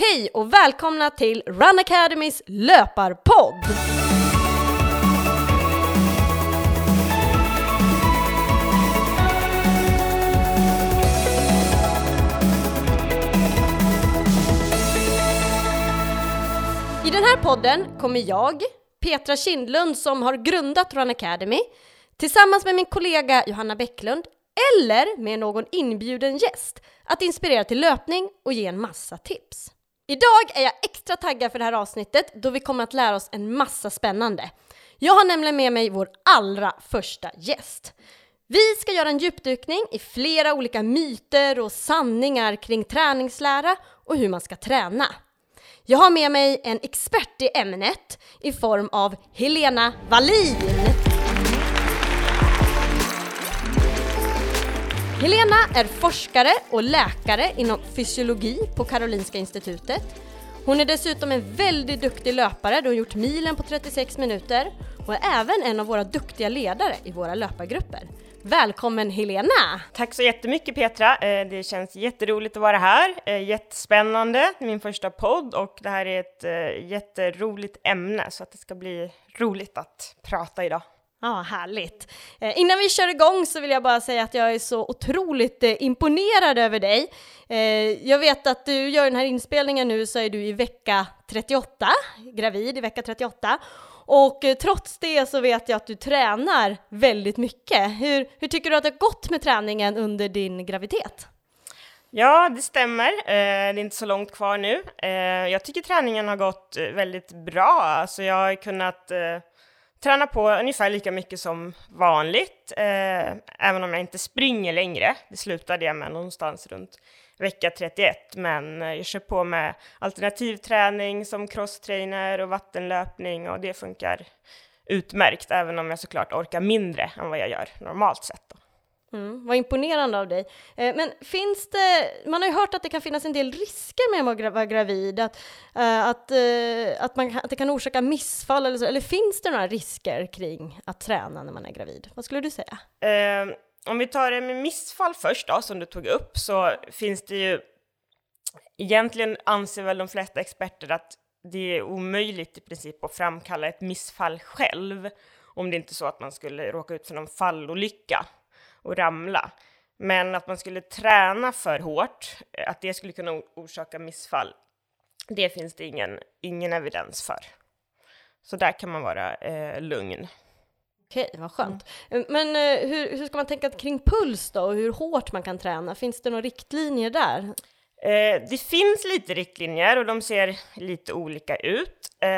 Hej och välkomna till Run Academys löparpodd! I den här podden kommer jag, Petra Kindlund som har grundat Run Academy, tillsammans med min kollega Johanna Bäcklund eller med någon inbjuden gäst att inspirera till löpning och ge en massa tips. Idag är jag extra taggad för det här avsnittet då vi kommer att lära oss en massa spännande. Jag har nämligen med mig vår allra första gäst. Vi ska göra en djupdykning i flera olika myter och sanningar kring träningslära och hur man ska träna. Jag har med mig en expert i ämnet i form av Helena Wallin. Helena är forskare och läkare inom fysiologi på Karolinska institutet. Hon är dessutom en väldigt duktig löpare då hon gjort milen på 36 minuter och är även en av våra duktiga ledare i våra löpargrupper. Välkommen Helena! Tack så jättemycket Petra! Eh, det känns jätteroligt att vara här. Eh, jättespännande, min första podd och det här är ett eh, jätteroligt ämne så att det ska bli roligt att prata idag. Ja, härligt. Eh, innan vi kör igång så vill jag bara säga att jag är så otroligt eh, imponerad över dig. Eh, jag vet att du gör den här inspelningen nu så är du i vecka 38, gravid i vecka 38. Och eh, trots det så vet jag att du tränar väldigt mycket. Hur, hur tycker du att det har gått med träningen under din graviditet? Ja, det stämmer. Eh, det är inte så långt kvar nu. Eh, jag tycker träningen har gått eh, väldigt bra. Alltså jag har kunnat eh, Tränar på ungefär lika mycket som vanligt, eh, även om jag inte springer längre. Det slutade jag med någonstans runt vecka 31, men eh, jag kör på med alternativträning som crosstrainer och vattenlöpning och det funkar utmärkt, även om jag såklart orkar mindre än vad jag gör normalt sett. Då. Mm, vad imponerande av dig. Eh, men finns det, man har ju hört att det kan finnas en del risker med att vara gravid, att, eh, att, eh, att, man, att det kan orsaka missfall eller så, eller finns det några risker kring att träna när man är gravid? Vad skulle du säga? Ehm, om vi tar det med missfall först då, som du tog upp, så finns det ju egentligen anser väl de flesta experter att det är omöjligt i princip att framkalla ett missfall själv, om det inte är så att man skulle råka ut för någon fallolycka och ramla. Men att man skulle träna för hårt, att det skulle kunna orsaka missfall, det finns det ingen, ingen evidens för. Så där kan man vara eh, lugn. Okej, vad skönt. Mm. Men eh, hur, hur ska man tänka kring puls då och hur hårt man kan träna? Finns det några riktlinjer där? Eh, det finns lite riktlinjer och de ser lite olika ut. Eh,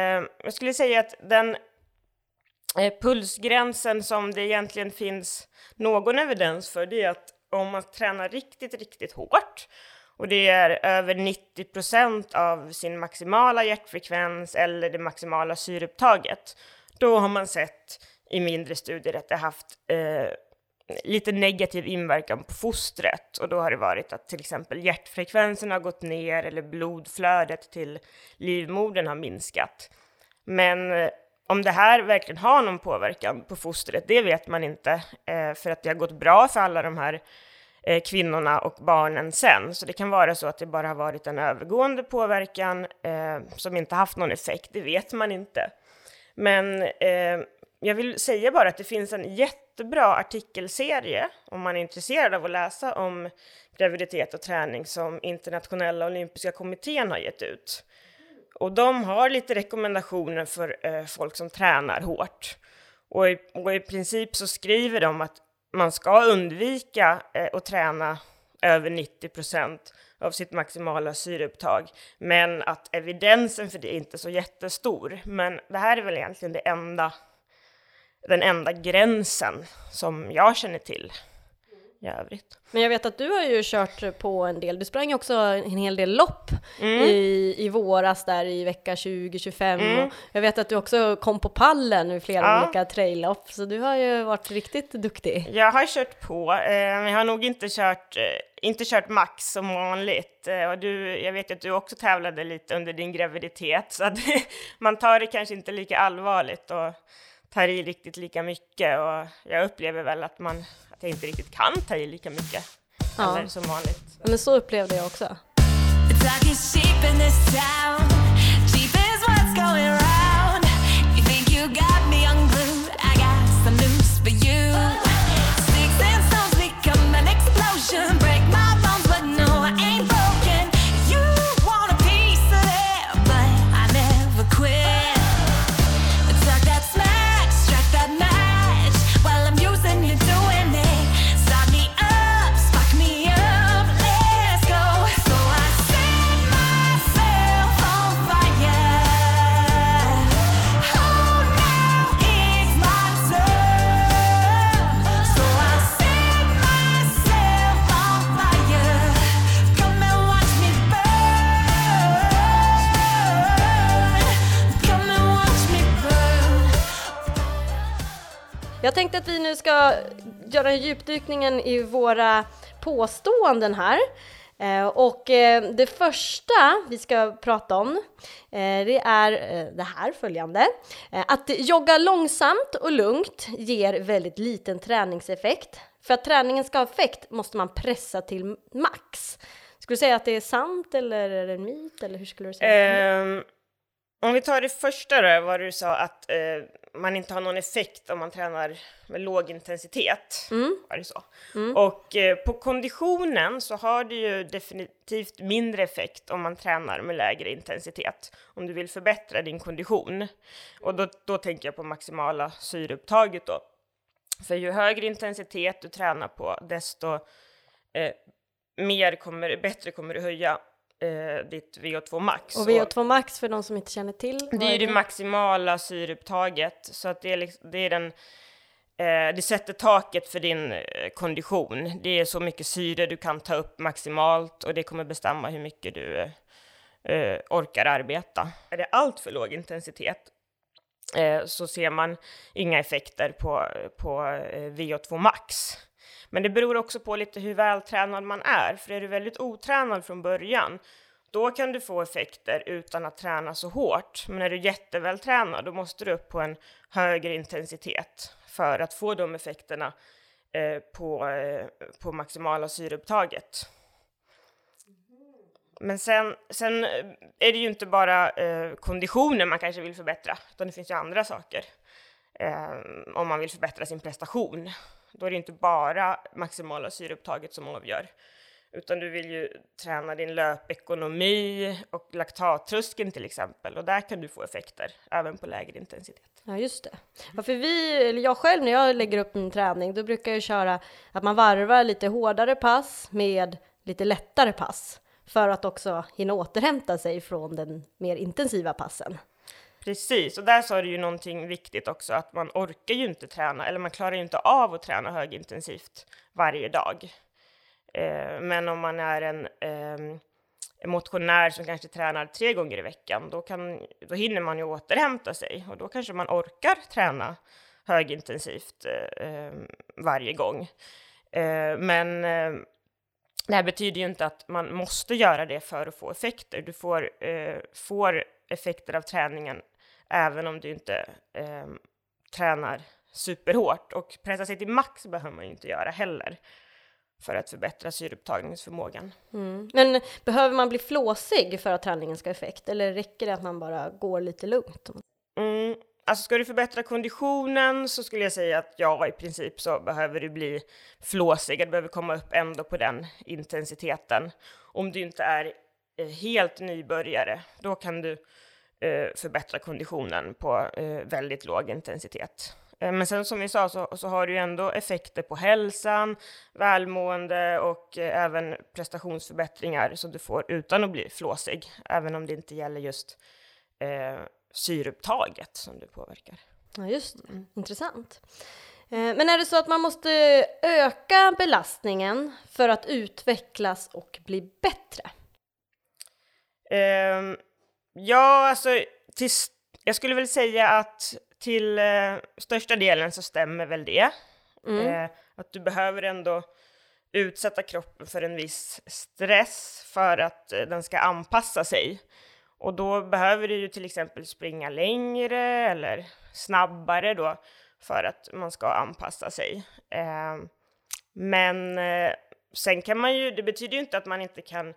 jag skulle säga att den eh, Eh, pulsgränsen som det egentligen finns någon evidens för det är att om man tränar riktigt, riktigt hårt och det är över 90 procent av sin maximala hjärtfrekvens eller det maximala syreupptaget, då har man sett i mindre studier att det haft eh, lite negativ inverkan på fostret och då har det varit att till exempel hjärtfrekvensen har gått ner eller blodflödet till livmodern har minskat. Men eh, om det här verkligen har någon påverkan på fostret, det vet man inte, eh, för att det har gått bra för alla de här eh, kvinnorna och barnen sen. Så det kan vara så att det bara har varit en övergående påverkan eh, som inte haft någon effekt, det vet man inte. Men eh, jag vill säga bara att det finns en jättebra artikelserie om man är intresserad av att läsa om graviditet och träning som Internationella olympiska kommittén har gett ut. Och de har lite rekommendationer för eh, folk som tränar hårt. Och i, och i, princip så skriver de att man ska undvika eh, att träna över 90 procent av sitt maximala syreupptag, men att evidensen för det är inte så jättestor. Men det här är väl egentligen det enda, den enda gränsen som jag känner till i övrigt. Men jag vet att du har ju kört på en del, du sprang också en hel del lopp mm. i, i våras där i vecka 2025 mm. jag vet att du också kom på pallen i flera ja. olika traillopp så du har ju varit riktigt duktig. Jag har kört på, eh, men jag har nog inte kört, eh, inte kört max som vanligt eh, och du, jag vet att du också tävlade lite under din graviditet så att man tar det kanske inte lika allvarligt och tar i riktigt lika mycket och jag upplever väl att man att jag inte riktigt kan ta i lika mycket. Ja. Eller som vanligt. Men så upplevde jag också. It's like göra djupdykningen i våra påståenden här. Eh, och eh, det första vi ska prata om, eh, det är det här följande. Att jogga långsamt och lugnt ger väldigt liten träningseffekt. För att träningen ska ha effekt måste man pressa till max. Skulle du säga att det är sant eller är det en myt eller hur skulle du säga? Um, om vi tar det första då, vad du sa att uh, man inte har någon effekt om man tränar med låg intensitet. Mm. Var det så? Mm. Och uh, på konditionen så har det ju definitivt mindre effekt om man tränar med lägre intensitet. Om du vill förbättra din kondition. Och då, då tänker jag på maximala syreupptaget då. För ju högre intensitet du tränar på, desto eh, mer kommer, bättre kommer du höja eh, ditt VO2 max. Och VO2 max för de som inte känner till? Det är det, det maximala syreupptaget, så att det är, liksom, det är den eh, det sätter taket för din eh, kondition. Det är så mycket syre du kan ta upp maximalt och det kommer bestämma hur mycket du eh, orkar arbeta. Är det allt för låg intensitet eh, så ser man inga effekter på, på eh, VO2 max. Men det beror också på lite hur vältränad man är, för är du väldigt otränad från början, då kan du få effekter utan att träna så hårt. Men är du jättevältränad, då måste du upp på en högre intensitet för att få de effekterna eh, på, eh, på maximala syreupptaget. Men sen, sen eh, är det ju inte bara eh, konditionen man kanske vill förbättra, utan det finns ju andra saker. Eh, om man vill förbättra sin prestation. Då är det inte bara maximala syreupptaget som avgör, utan du vill ju träna din löpekonomi och laktattröskeln till exempel. Och där kan du få effekter även på lägre intensitet. Ja, just det. Ja, för vi, eller jag själv när jag lägger upp min träning, då brukar jag köra att man varvar lite hårdare pass med lite lättare pass för att också hinna återhämta sig från den mer intensiva passen. Precis, och där sa du ju någonting viktigt också, att man orkar ju inte träna, eller man klarar ju inte av att träna högintensivt varje dag. Eh, men om man är en eh, motionär som kanske tränar tre gånger i veckan, då, kan, då hinner man ju återhämta sig och då kanske man orkar träna högintensivt eh, ehm, varje gång. Eh, men ehm, det här betyder ju inte att man måste göra det för att få effekter. Du får, eh, får effekter av träningen även om du inte eh, tränar superhårt. Och pressa sig till max behöver man ju inte göra heller för att förbättra syreupptagningsförmågan. Mm. Men behöver man bli flåsig för att träningen ska ha effekt eller räcker det att man bara går lite lugnt? Mm. Alltså ska du förbättra konditionen så skulle jag säga att ja, i princip så behöver du bli flåsig. Du behöver komma upp ändå på den intensiteten. Om du inte är eh, helt nybörjare, då kan du förbättra konditionen på eh, väldigt låg intensitet. Eh, men sen som vi sa så, så, har du ju ändå effekter på hälsan, välmående och eh, även prestationsförbättringar som du får utan att bli flåsig, även om det inte gäller just eh, syreupptaget som du påverkar. Ja, just det. Mm. Intressant. Eh, men är det så att man måste öka belastningen för att utvecklas och bli bättre? Um, Ja, alltså, till, jag skulle väl säga att till eh, största delen så stämmer väl det. Mm. Eh, att du behöver ändå utsätta kroppen för en viss stress för att eh, den ska anpassa sig. Och då behöver du ju till exempel springa längre eller snabbare då för att man ska anpassa sig. Eh, men eh, sen kan man ju, det betyder ju inte att man inte kan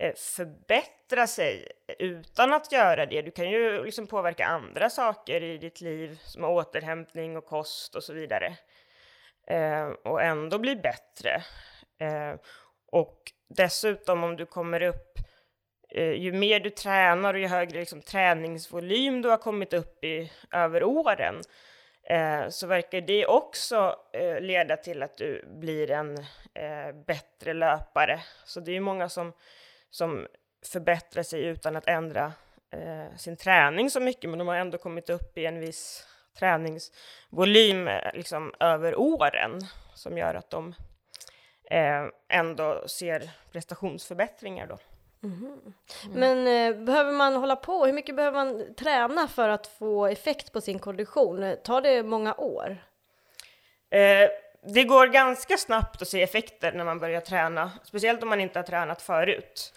Eh, förbättra sig utan att göra det. Du kan ju liksom påverka andra saker i ditt liv som återhämtning och kost och så vidare. Eh, och ändå bli bättre. Eh, och dessutom om du kommer upp, eh, ju mer du tränar och ju högre liksom, träningsvolym du har kommit upp i över åren, eh, så verkar det också eh, leda till att du blir en eh, bättre löpare. Så det är många som som förbättrar sig utan att ändra eh, sin träning så mycket, men de har ändå kommit upp i en viss träningsvolym eh, liksom, över åren som gör att de eh, ändå ser prestationsförbättringar då. Mm. Mm. Men eh, behöver man hålla på? Hur mycket behöver man träna för att få effekt på sin kondition? Tar det många år? Eh, det går ganska snabbt att se effekter när man börjar träna, speciellt om man inte har tränat förut.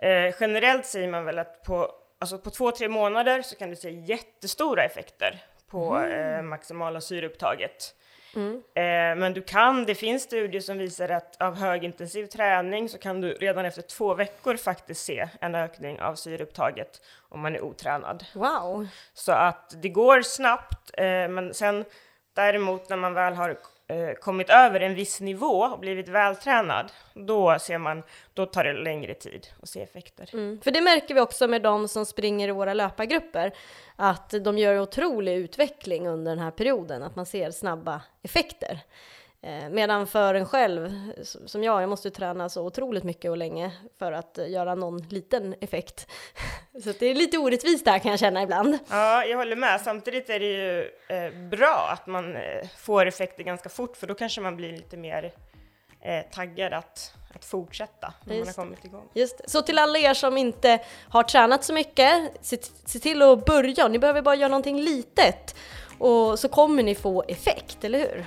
Eh, generellt säger man väl att på, alltså på två, tre månader så kan du se jättestora effekter på eh, maximala syreupptaget. Eh, men du kan, det finns studier som visar att av högintensiv träning så kan du redan efter två veckor faktiskt se en ökning av syreupptaget om man är otränad. Wow! Så att det går snabbt, eh, men sen däremot när man väl har eh, kommit över en viss nivå och blivit vältränad, då ser man, då tar det längre tid att se effekter. Mm. För det märker vi också med de som springer i våra löpargrupper, att de gör otrolig utveckling under den här perioden, att man ser snabba effekter. Eh, Medan för en själv, som jag, jag måste ju träna så otroligt mycket och länge för att eh, göra någon liten effekt. Så det är lite orättvist där kan jag känna ibland. Ja, jag håller med. Samtidigt är det ju eh, bra att man får effekter ganska fort, för då kanske man blir lite mer taggad att, att fortsätta när man har Just kommit igång. Just det. Så till alla er som inte har tränat så mycket, se, se till att börja. Ni behöver bara göra någonting litet och så kommer ni få effekt, eller hur?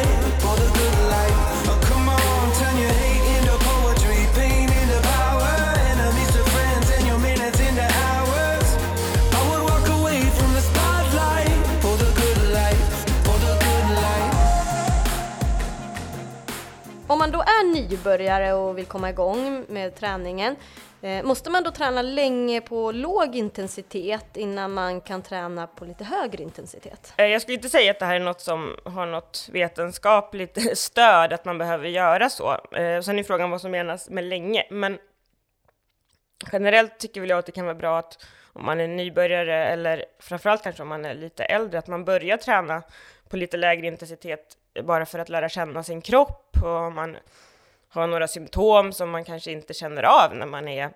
man då är nybörjare och vill komma igång med träningen, eh, måste man då träna länge på låg intensitet innan man kan träna på lite högre intensitet? Eh, jag skulle inte säga att det här är något som har något vetenskapligt stöd, att man behöver göra så. Eh, Sen är frågan vad som menas med länge, men generellt tycker väl jag att det kan vara bra att om man är nybörjare eller framförallt kanske om man är lite äldre, att man börjar träna på lite lägre intensitet bara för att lära känna sin kropp och om man har några symptom som man kanske inte känner av när man är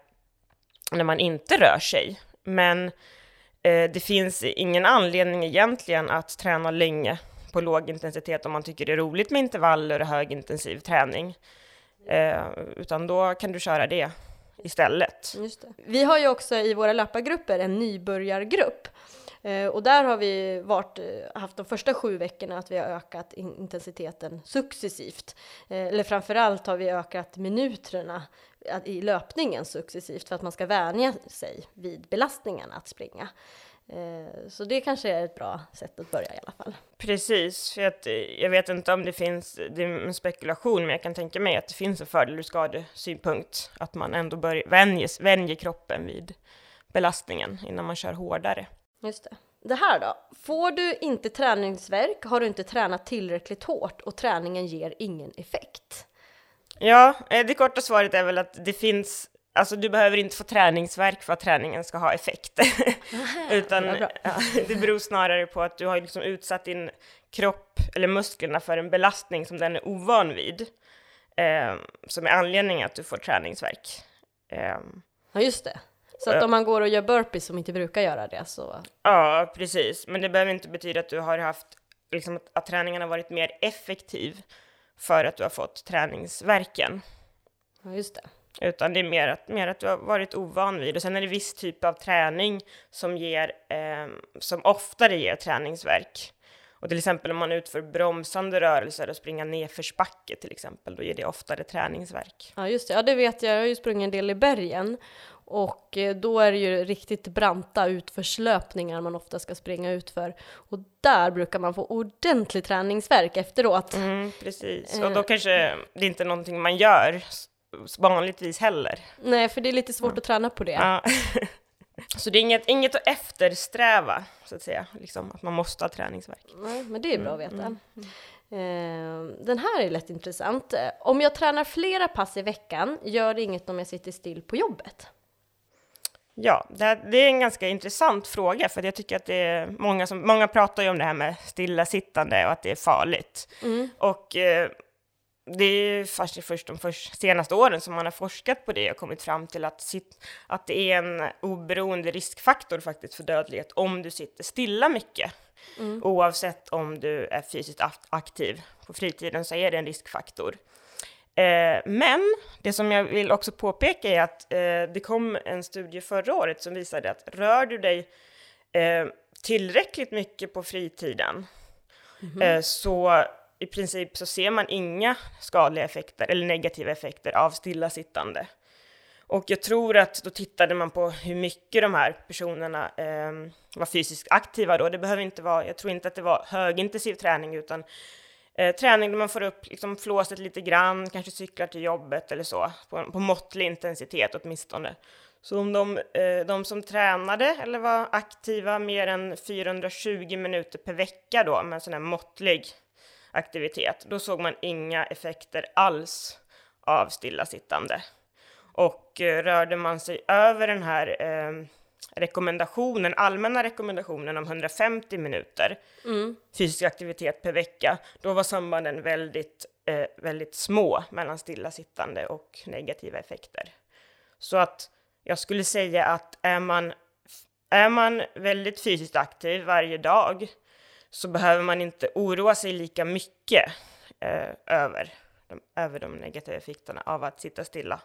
när man inte rör sig. Men eh, det finns ingen anledning egentligen att träna länge på låg intensitet om man tycker det är roligt med intervaller och högintensiv träning. Eh, utan då kan du köra det istället. Just det. Vi har ju också i våra löpargrupper en nybörjargrupp. Eh, och där har vi varit, eh, haft de första sju veckorna att vi har ökat intensiteten successivt. Eh, eller framförallt har vi ökat minuterna i löpningen successivt för att man ska vänja sig vid belastningen att springa. Så det kanske är ett bra sätt att börja i alla fall. Precis, för att, jag vet inte om det finns, det är en spekulation, men jag kan tänka mig att det finns en fördel ur skadesynpunkt, att man ändå börjar, vänjer, vänjer kroppen vid belastningen innan man kör hårdare. Just det. Det här då? Får du inte träningsverk har du inte tränat tillräckligt hårt och träningen ger ingen effekt. Ja, eh, det korta svaret är väl att det finns, alltså du behöver inte få träningsverk för att träningen ska ha effekt. Utan ja, det beror snarare på att du har liksom utsatt din kropp eller musklerna för en belastning som den är ovan vid. Eh, som är anledningen att du får träningsverk. Eh, Ja, just det. Så att om man går och gör burpees som inte brukar göra det så... ja, precis. Men det behöver inte betyda att du har haft, liksom att, att träningen har varit mer effektiv för att du har fått träningsverken. Ja, just det. Utan det är mer att, mer att du har varit ovan vid. Och sen är det viss typ av träning som, ger, eh, som oftare ger träningsverk. Och till exempel om man utför bromsande rörelser och springa nedförsbacke till exempel, då ger det oftare träningsverk. Ja, just det. Ja, det vet jag. Jag har ju sprungit en del i bergen. Och eh, då är det ju riktigt branta utförslöpningar man ofta ska springa utför. Och där brukar man få ordentlig träningsverk efteråt. Mm, precis. Och då kanske det inte är någonting man gör vanligtvis heller. Nej, för det är lite svårt att träna på det. Ja. Så det är inget, inget att eftersträva, så att säga, liksom, att man måste ha träningsverk. Nej, men det är bra att veta. Eh, Den här är lätt intressant. Eh, Om jag tränar flera pass i veckan, gör det inget om jag sitter still på jobbet? Ja, det, här- det är en ganska intressant fråga, för jag tycker att det är många som, många pratar ju om det här med stillasittande och att det är farligt. Och eh, det är ju först, först de först, senaste åren som man har forskat på det och kommit fram till att, sit, att det är en oberoende riskfaktor faktiskt för dödlighet om du sitter stilla mycket. Oavsett om du är fysiskt ak- aktiv på fritiden så är det en riskfaktor. Eh, men det som jag vill också påpeka är att eh, det kom en studie förra året som visade att rör du dig eh, tillräckligt mycket på fritiden eh, så i princip så ser man inga skadliga effekter eller negativa effekter av stillasittande. Och jag tror att då tittade man på hur mycket de här personerna eh, var fysiskt aktiva då. Det behöver inte vara, jag tror inte att det var högintensiv träning utan eh, träning där man får upp liksom, flåset lite grann, kanske cyklar till jobbet eller så, på, på måttlig intensitet åtminstone. Så om de, eh, de som tränade eller var aktiva mer än 420 minuter per vecka då med en sån här måttlig aktivitet, då såg man inga effekter alls av stillasittande. Och eh, rörde man sig över den här eh, rekommendationen, allmänna rekommendationen om 150 minuter fysisk aktivitet per vecka, då var sambanden väldigt, eh, väldigt små mellan stillasittande och negativa effekter. Så att jag skulle säga att är man, är man väldigt fysiskt aktiv varje dag så behöver man inte oroa sig lika mycket eh, över, de, över de negativa effekterna av att sitta stilla.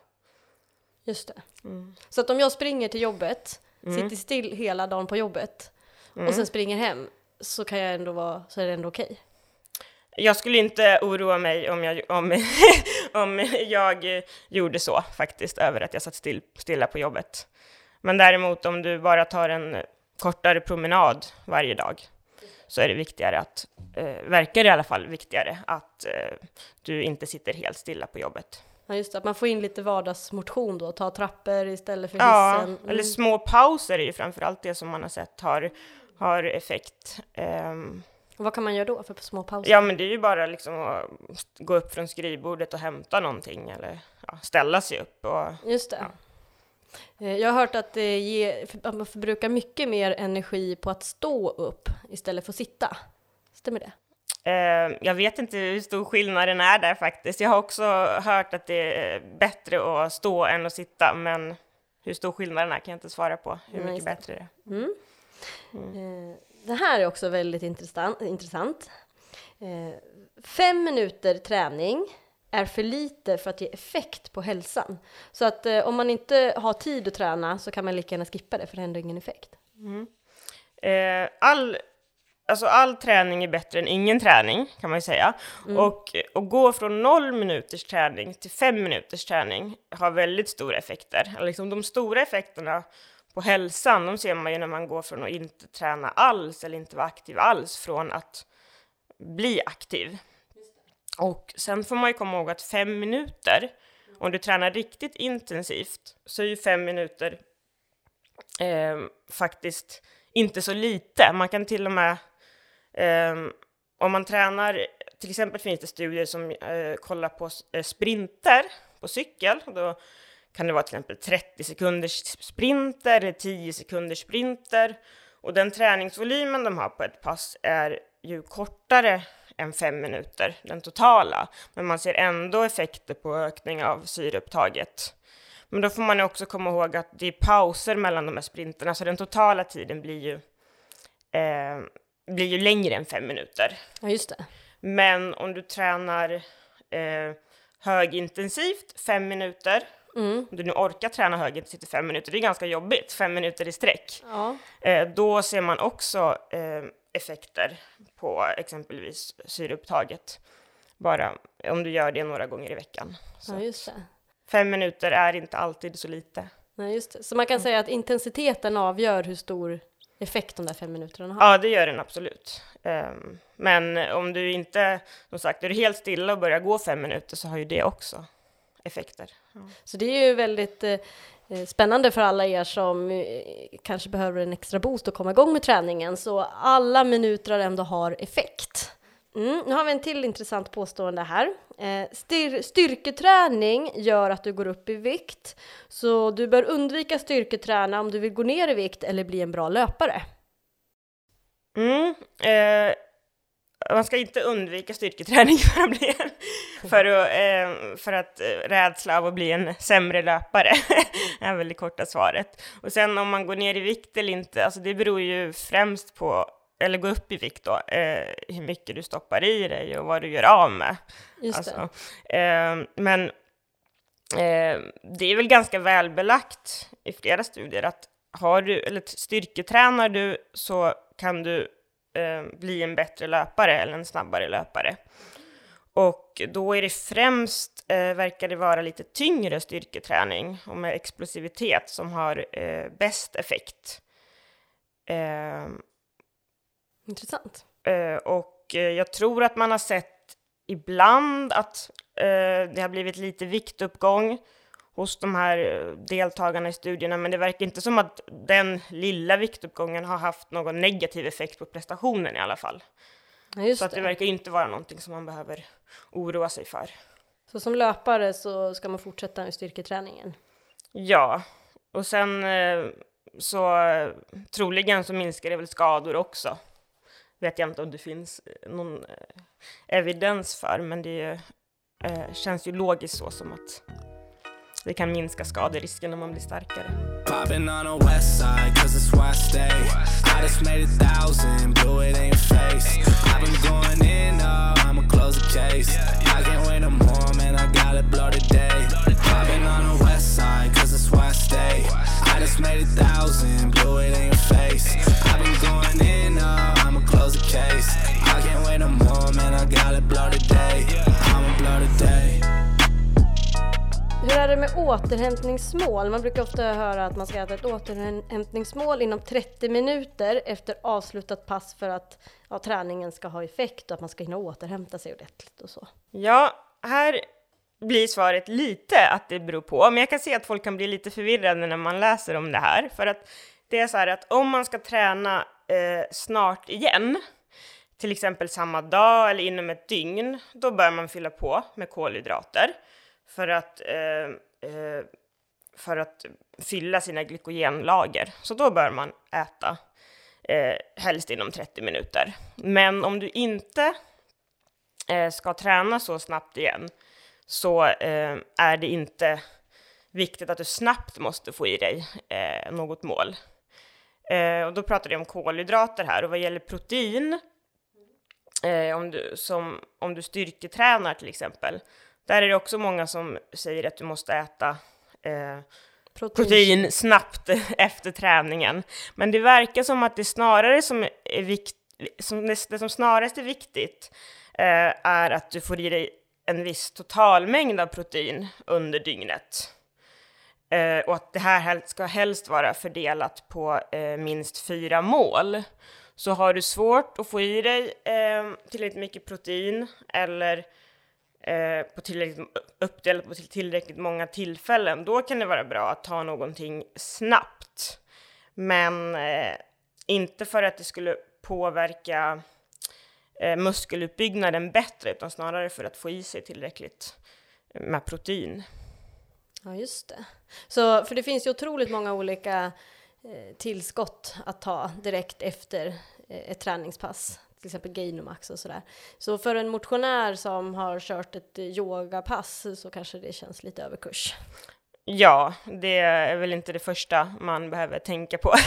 Just det. Så att om jag springer till jobbet, sitter still hela dagen på jobbet och sen springer hem så kan jag ändå vara, så är det ändå okej. Jag skulle inte oroa mig om jag, om, om jag gjorde så faktiskt, över att jag satt still, stilla på jobbet. Men däremot om du bara tar en kortare promenad varje dag så är det viktigare att, eh, verkar det i alla fall viktigare, att eh, du inte sitter helt stilla på jobbet. Ja just det, att man får in lite vardagsmotion då, ta trappor istället för Ja, hissen. Mm. eller små pauser är ju framförallt det som man har sett har, har effekt. Ehm, Och vad kan man göra då för små pauser? Ja, men det är ju bara liksom att gå upp från skrivbordet och hämta någonting eller ja, ställa sig upp och Just det. Eh, Jag har hört att, det ger, att man förbrukar mycket mer energi på att stå upp istället för att sitta. Stämmer det? Eh, jag vet inte hur stor skillnaden är där faktiskt. Jag har också hört att det är bättre att stå än att sitta, men hur stor skillnaden är kan jag inte svara på. Hur Nej, mycket det. bättre det är. Eh, Det här är också väldigt intressant. Eh, Fem minuter träning är för lite för att ge effekt på hälsan. Så att om man inte har tid att träna så kan man lika gärna skippa det för det ändå ingen effekt. Eh, all, alltså all träning är bättre än ingen träning, kan man ju säga. Och att gå från noll minuters träning till fem minuters träning har väldigt stora effekter. Liksom de stora effekterna på hälsan, de ser man ju när man går från att inte träna alls eller inte vara aktiv alls, från att bli aktiv. Och sen får man ju komma ihåg att fem minuter, om du tränar riktigt intensivt, så är ju fem minuter eh, faktiskt inte så lite. Man kan till och med, eh, om man tränar, till exempel finns det studier som eh, kollar på eh, sprinter på cykel, då kan det vara till exempel 30 sekunders sprinter eller 10 sekunders sprinter. Och den träningsvolymen de har på ett pass är ju kortare än fem minuter, den totala. Men man ser ändå effekter på ökning av syreupptaget. Men då får man också komma ihåg att det är pauser mellan de här sprinterna, så den totala tiden blir ju, eh, blir ju längre än fem minuter. Ja, just det. Men om du tränar eh, högintensivt fem minuter, om du nu orkar träna högintensivt i fem minuter, det är ganska jobbigt, fem minuter i sträck, Ja. eh, då ser man också eh, effekter på exempelvis syreupptaget. Bara om du gör det några gånger i veckan. Så ja, just det. fem minuter är inte alltid så lite. Nej, just det. Så man kan säga att intensiteten avgör hur stor effekt de där fem minuterna har. Ja, det gör den absolut. Ehm, men om du inte, som sagt, är du helt stilla och börjar gå fem minuter så har ju det också effekter. Så det är ju väldigt eh, eh, spännande för alla er som eh, kanske behöver en extra boost och komma igång med träningen. Så alla minuter ändå har effekt. Mm, nu har vi en till intressant påstående här. Eh, styr, styrketräning gör att du går upp i vikt, så du bör undvika styrketräna om du vill gå ner i vikt eller bli en bra löpare. Mm, eh, man ska inte undvika styrketräning för att, bli en, för att, eh, för att eh, rädsla av att bli en sämre löpare, är väl det korta svaret. Och sen om man går ner i vikt eller inte, alltså det beror ju främst på eller gå upp i vikt då, eh, hur mycket du stoppar i dig och vad du gör av med. Just Alltså, eh, men eh, det är väl ganska välbelagt i flera studier att har du, eller styrketränar du så kan du eh, bli en bättre löpare eller en snabbare löpare. Och då är det främst, eh, verkar det vara lite tyngre styrketräning och med explosivitet som har eh, bäst effekt. Intressant. Eh, och eh, jag tror att man har sett ibland att eh, det har blivit lite viktuppgång hos de här deltagarna i studierna, men det verkar inte som att den lilla viktuppgången har haft någon negativ effekt på prestationen i alla fall. Ja, Så att det det. verkar inte vara någonting som man behöver oroa sig för. Så som löpare så ska man fortsätta med styrketräningen. Ja, och sen så troligen så minskar det väl skador också. Vet jag inte om det finns eh, någon eh, evidens för, men det är, eh, känns ju logiskt så som att det kan minska skaderisken om man blir starkare. I've been on the west side, cause it's. I just made a thousand, blew it in är det med återhämtningsmål? Man brukar ofta höra att man ska äta ett återhämtningsmål inom 30 minuter efter avslutat pass för att ja, träningen ska ha effekt och att man ska hinna återhämta sig ordentligt och så. Ja, här blir svaret lite att det beror på, men jag kan se att folk kan bli lite förvirrade när man läser om det här, för att det är så här att om man ska träna eh, snart igen, till exempel samma dag eller inom ett dygn, då bör man fylla på med kolhydrater för att, eh, eh, för att fylla sina glykogenlager. Så då bör man äta eh, helst inom 30 minuter. Men om du inte eh, ska träna så snabbt igen så eh, är det inte viktigt att du snabbt måste få i dig eh, något mål. Eh, och då pratar vi om kolhydrater här och vad gäller protein, eh, om, du, som, om du styrketränar till exempel, där är det också många som säger att du måste äta eh, protein snabbt efter träningen. Men det verkar som att det snarare som är vikt, som det, det som snarast är viktigt eh, är att du får i dig en viss totalmängd av protein under dygnet. Eh, och att det här ska helst vara fördelat på eh, minst fyra mål. Så har du svårt att få i dig eh, tillräckligt mycket protein eller eh, på tillräckligt, uppdelat på tillräckligt många tillfällen, då kan det vara bra att ta någonting snabbt. Men eh, inte för att det skulle påverka eh, muskelutbyggnaden bättre, utan snarare för att få i sig tillräckligt med protein. Ja, just det. Så, för det finns ju otroligt många olika eh, tillskott att ta direkt efter eh, ett träningspass. Till exempel Gainomax och sådär. Så för en motionär som har kört ett yogapass så kanske det känns lite överkurs. Ja, det är väl inte det första man behöver tänka på.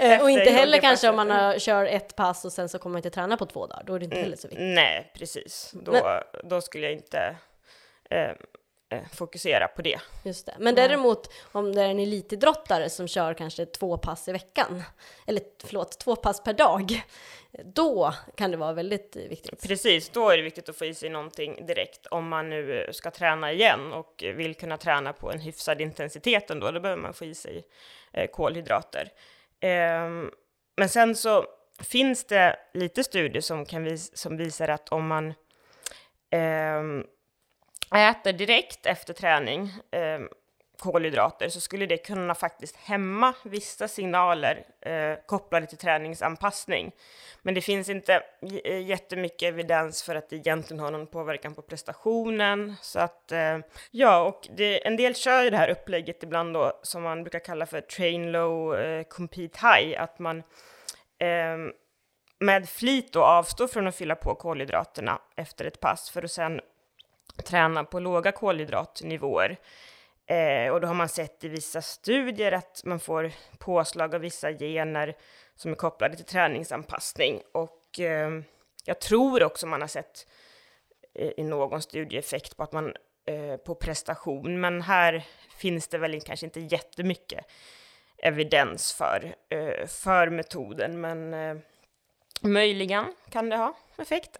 Eh, och inte heller kanske om man har, kör ett pass och sen så kommer man inte träna på två dagar. Då är det inte heller så viktigt. Nej, precis. Då, Men- då skulle jag inte eh, fokusera på det. Just det. Men däremot om det är en elitidrottare som kör kanske två pass i veckan, eller förlåt, två pass per dag, då kan det vara väldigt eh, viktigt. Precis, då är det viktigt att få i sig någonting direkt om man nu eh, ska träna igen och vill kunna träna på en hyfsad intensitet ändå. Då behöver man få i sig eh, kolhydrater. Ehm, men sen så finns det lite studier som, kan vis- som visar att om man ehm, äter direkt efter träning eh, kolhydrater så skulle det kunna faktiskt hämma vissa signaler eh, kopplade till träningsanpassning. Men det finns inte eh, jättemycket evidens för att det egentligen har någon påverkan på prestationen. Så att, eh, ja, och det, en del kör ju det här upplägget ibland då som man brukar kalla för train low, eh, compete high, att man ehm, med flit då avstår från att fylla på kolhydraterna efter ett pass för att sen träna på låga kolhydratnivåer. Eh, och då har man sett i vissa studier att man får påslag av vissa gener som är kopplade till träningsanpassning. Och eh, jag tror också man har sett eh, i någon studie effekt på att man eh, på prestation, men här finns det väl kanske inte jättemycket evidens för, eh, för metoden, men eh, möjligen kan det ha effekt.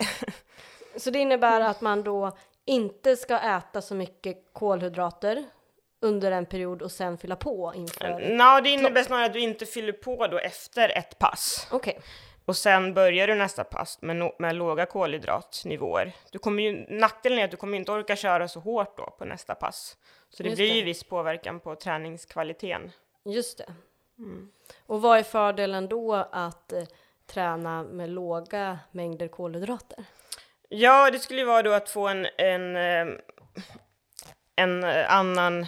Så det innebär att man då inte ska äta så mycket kolhydrater under en period och sen fylla på inför? Nå, det innebär snarare att du inte fyller på då efter ett pass. Okej, Och sen börjar du nästa pass med, no- med låga kolhydratnivåer. Du kommer ju, nackdelen är att du kommer inte orka köra så hårt då på nästa pass. Så det Just blir det. ju viss påverkan på träningskvaliteten. just det. Och vad är fördelen då att eh, träna med låga mängder kolhydrater? Ja, det skulle ju vara då att få en, en, eh, en eh, annan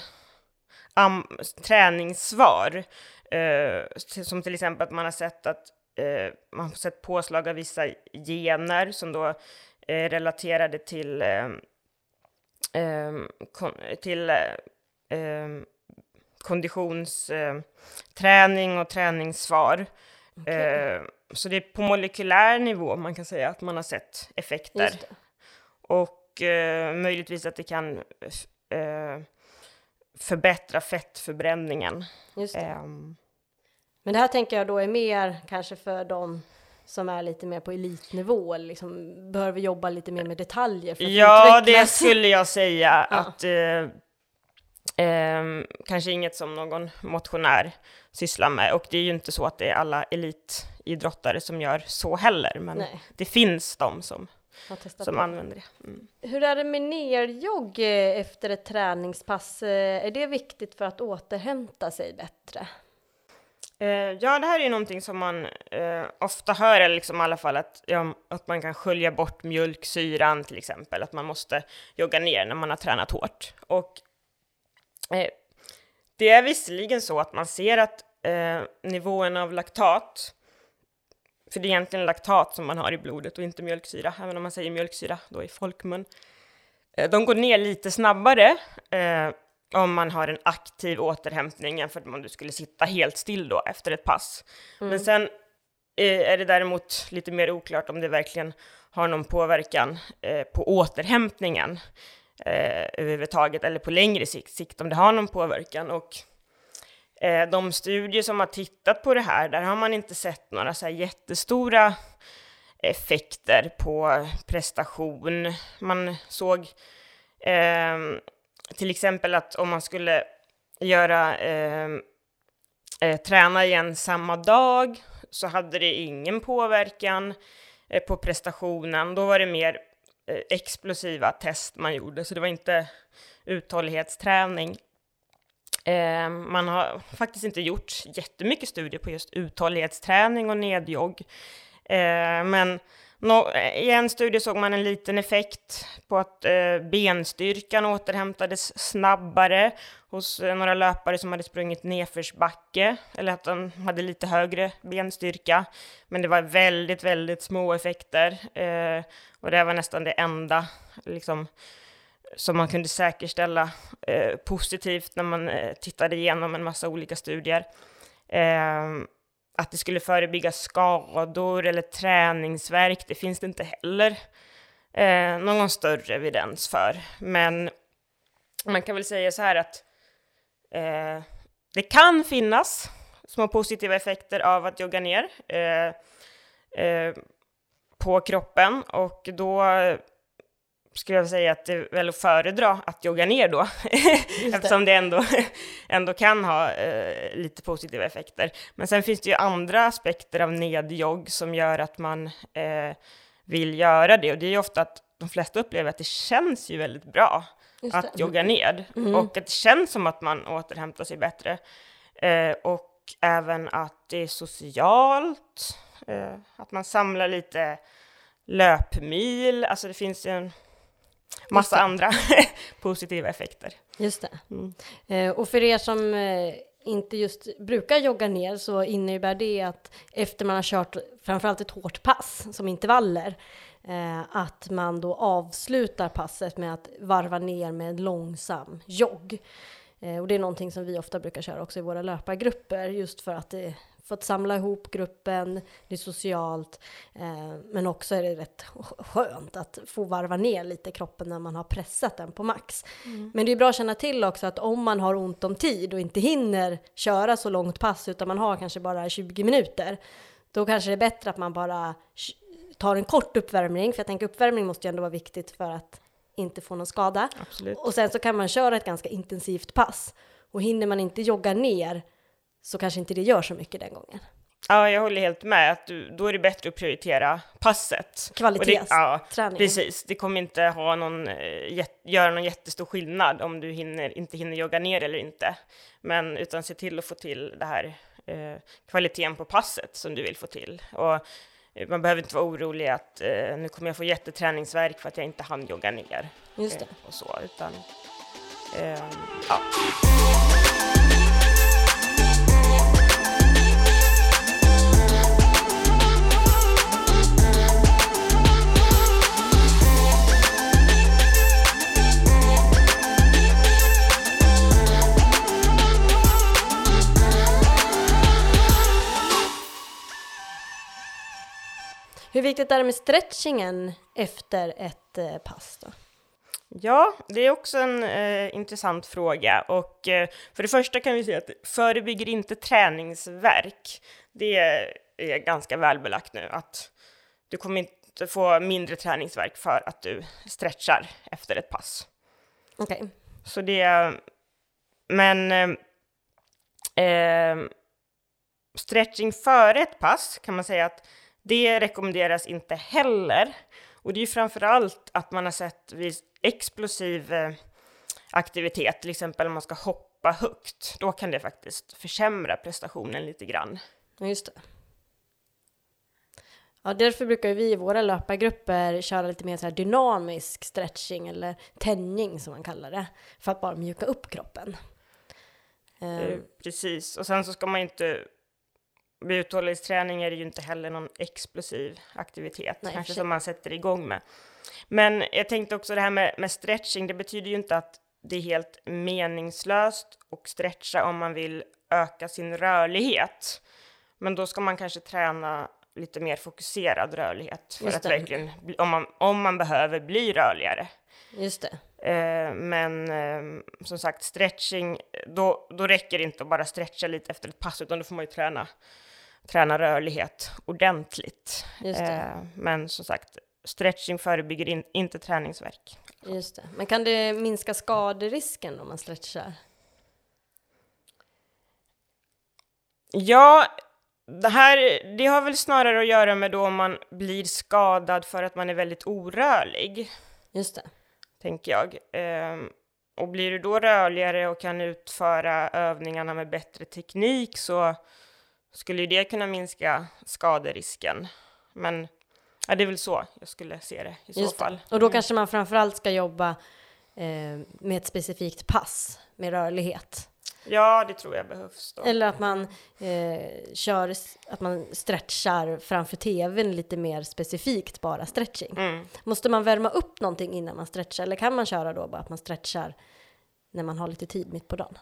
am, träningssvar. Eh, som till exempel att man har sett att eh, man har sett påslag av vissa gener som då är relaterade till, eh, eh, kon, till eh, konditionsträning eh, och träningssvar. Eh, så det är på molekylär nivå man kan säga att man har sett effekter. Det. Och eh, möjligtvis att det kan eh, förbättra fettförbränningen. Just det. Ehm, Men det här tänker jag då är mer kanske för de som är lite mer på elitnivå, liksom behöver jobba lite mer med detaljer för att ja, det utvecklas. skulle jag säga att eh, ehm, kanske inget som någon motionär sysslar med. Och det är ju inte så att det är alla elitidrottare som gör så heller, men Nej. det finns de som, som på. använder det. Mm. Hur är det med nerjogg eh, efter ett träningspass? Eh, Är det viktigt för att återhämta sig bättre? Eh, ja, det här är ju någonting som man eh, ofta hör, eller liksom i alla fall att, ja, att man kan skölja bort mjölksyran till exempel, att man måste jogga ner när man har tränat hårt. Och eh, det är visserligen så att man ser att eh, nivån av laktat, för det är egentligen laktat som man har i blodet och inte mjölksyra, även om man säger mjölksyra då i folkmun, eh, de går ner lite snabbare eh, om man har en aktiv återhämtning jämfört med om du skulle sitta helt still då efter ett pass. Men sen eh, är det däremot lite mer oklart om det verkligen har någon påverkan eh, på återhämtningen eh, överhuvudtaget, eller på längre sikt, sikt om det har någon påverkan. Och eh, de studier som har tittat på det här, där har man inte sett några så här jättestora effekter på prestation. Man såg eh, till exempel att om man skulle göra ehm, eh, träna igen samma dag så hade det ingen påverkan eh, på prestationen. Då var det mer Eh, explosiva test man gjorde, så det var inte uthållighetsträning. Eh, man har faktiskt inte gjort jättemycket studier på just uthållighetsträning och nedjogg. Eh, men nå- eh, i en studie såg man en liten effekt på att eh, benstyrkan återhämtades snabbare hos eh, några löpare som hade sprungit nedförsbacke, eller att de hade lite högre benstyrka. Men det var väldigt, väldigt små effekter. Eh, och det var nästan det enda liksom, som man kunde säkerställa eh, positivt när man eh, tittade igenom en massa olika studier. Ehm, att det skulle förebygga skador eller träningsverk, det finns det inte heller eh, någon större evidens för. Men man kan väl säga så här att eh, det kan finnas små positiva effekter av att jogga ner eh, eh, på kroppen och då skulle jag säga att det är väl att föredra att jogga ner då, eftersom det ändå, ändå kan ha eh, lite positiva effekter. Men sen finns det ju andra aspekter av nedjogg som gör att man eh, vill göra det, och det är ju ofta att de flesta upplever att det känns ju väldigt bra att. Mm. jogga ner, och att det känns som att man återhämtar sig bättre. Eh, och även att det är socialt, eh, att man samlar lite löpmil, alltså det finns ju en massa andra positiva effekter. Just det. Mm. Eh, och för er som eh, inte just brukar jogga ner så innebär det att efter man har kört framförallt ett hårt pass som intervaller, eh, att man då avslutar passet med att varva ner med en långsam jogg. Eh, och det är någonting som vi ofta brukar köra också i våra löpargrupper, just för att det för att samla ihop gruppen, det är socialt, eh, men också är det rätt skönt att få varva ner lite kroppen när man har pressat den på max. Men det är bra att känna till också att om man har ont om tid och inte hinner köra så långt pass, utan man har kanske bara 20 minuter, då kanske det är bättre att man bara tar en kort uppvärmning, för jag tänker uppvärmning måste ju ändå vara viktigt för att inte få någon skada. Absolut. Och sen så kan man köra ett ganska intensivt pass. Och hinner man inte jogga ner så kanske inte det gör så mycket den gången. Ja, jag håller helt med. Att du, då är det bättre att prioritera passet. Det, ja, Kvalitetsträning. precis. Det kommer inte ha någon, eh, göra någon jättestor skillnad om du hinner, inte hinner jogga ner eller inte. Men utan se till att få till det här eh, kvaliteten på passet som du vill få till. Och eh, man behöver inte vara orolig att eh, nu kommer jag få jätteträningsverk för att jag inte hann jogga ner. Just det. Eh, och så, utan eh, ja. Hur viktigt är det med stretchingen efter ett eh, pass då? Ja, det är också en eh, intressant fråga. Och eh, för det första kan vi säga att det förebygger inte träningsverk. Det är ganska välbelagt nu att du kommer inte få mindre träningsverk för att du stretchar efter ett pass. Okej. Så det... Men... Eh, eh, stretching före ett pass kan man säga att det rekommenderas inte heller. Och det är ju framför allt att man har sett vid explosiv eh, aktivitet, till exempel om man ska hoppa högt, då kan det faktiskt försämra prestationen lite grann. Ja, just det. Ja, därför brukar vi i våra löpargrupper köra lite mer så här dynamisk stretching eller tänjning som man kallar det, för att bara mjuka upp kroppen. Eh, Eh, Precis, och sen så ska man ju inte vid uthållighetsträning är det ju inte heller någon explosiv aktivitet, Nej, kanske som man sätter igång med. Men jag tänkte också det här med, med stretching, det betyder ju inte att det är helt meningslöst att stretcha om man vill öka sin rörlighet. Men då ska man kanske träna lite mer fokuserad rörlighet för Just att det. verkligen, om man, om man behöver bli rörligare. just det. Eh, men eh, som sagt, stretching, då, då räcker det inte att bara stretcha lite efter ett pass, utan då får man ju träna, träna rörlighet ordentligt. Eh, men som sagt, stretching förebygger in, inte träningsverk. Just det. Men kan det minska skaderisken om man stretchar? Ja, det här det har väl snarare att göra med då om man blir skadad för att man är väldigt orörlig. Just det. tänker jag. Ehm, och blir du då rörligare och kan utföra övningarna med bättre teknik så skulle ju det kunna minska skaderisken. Men ja, det är väl så jag skulle se det i så Just det. fall. Och då kanske man framförallt ska jobba eh, med ett specifikt pass med rörlighet. Ja, det tror jag behövs då. Eller att man eh, kör, att man stretchar framför tvn lite mer specifikt, bara stretching. Mm. Måste man värma upp någonting innan man stretchar? Eller kan man köra då bara att man stretchar när man har lite tid mitt på dagen?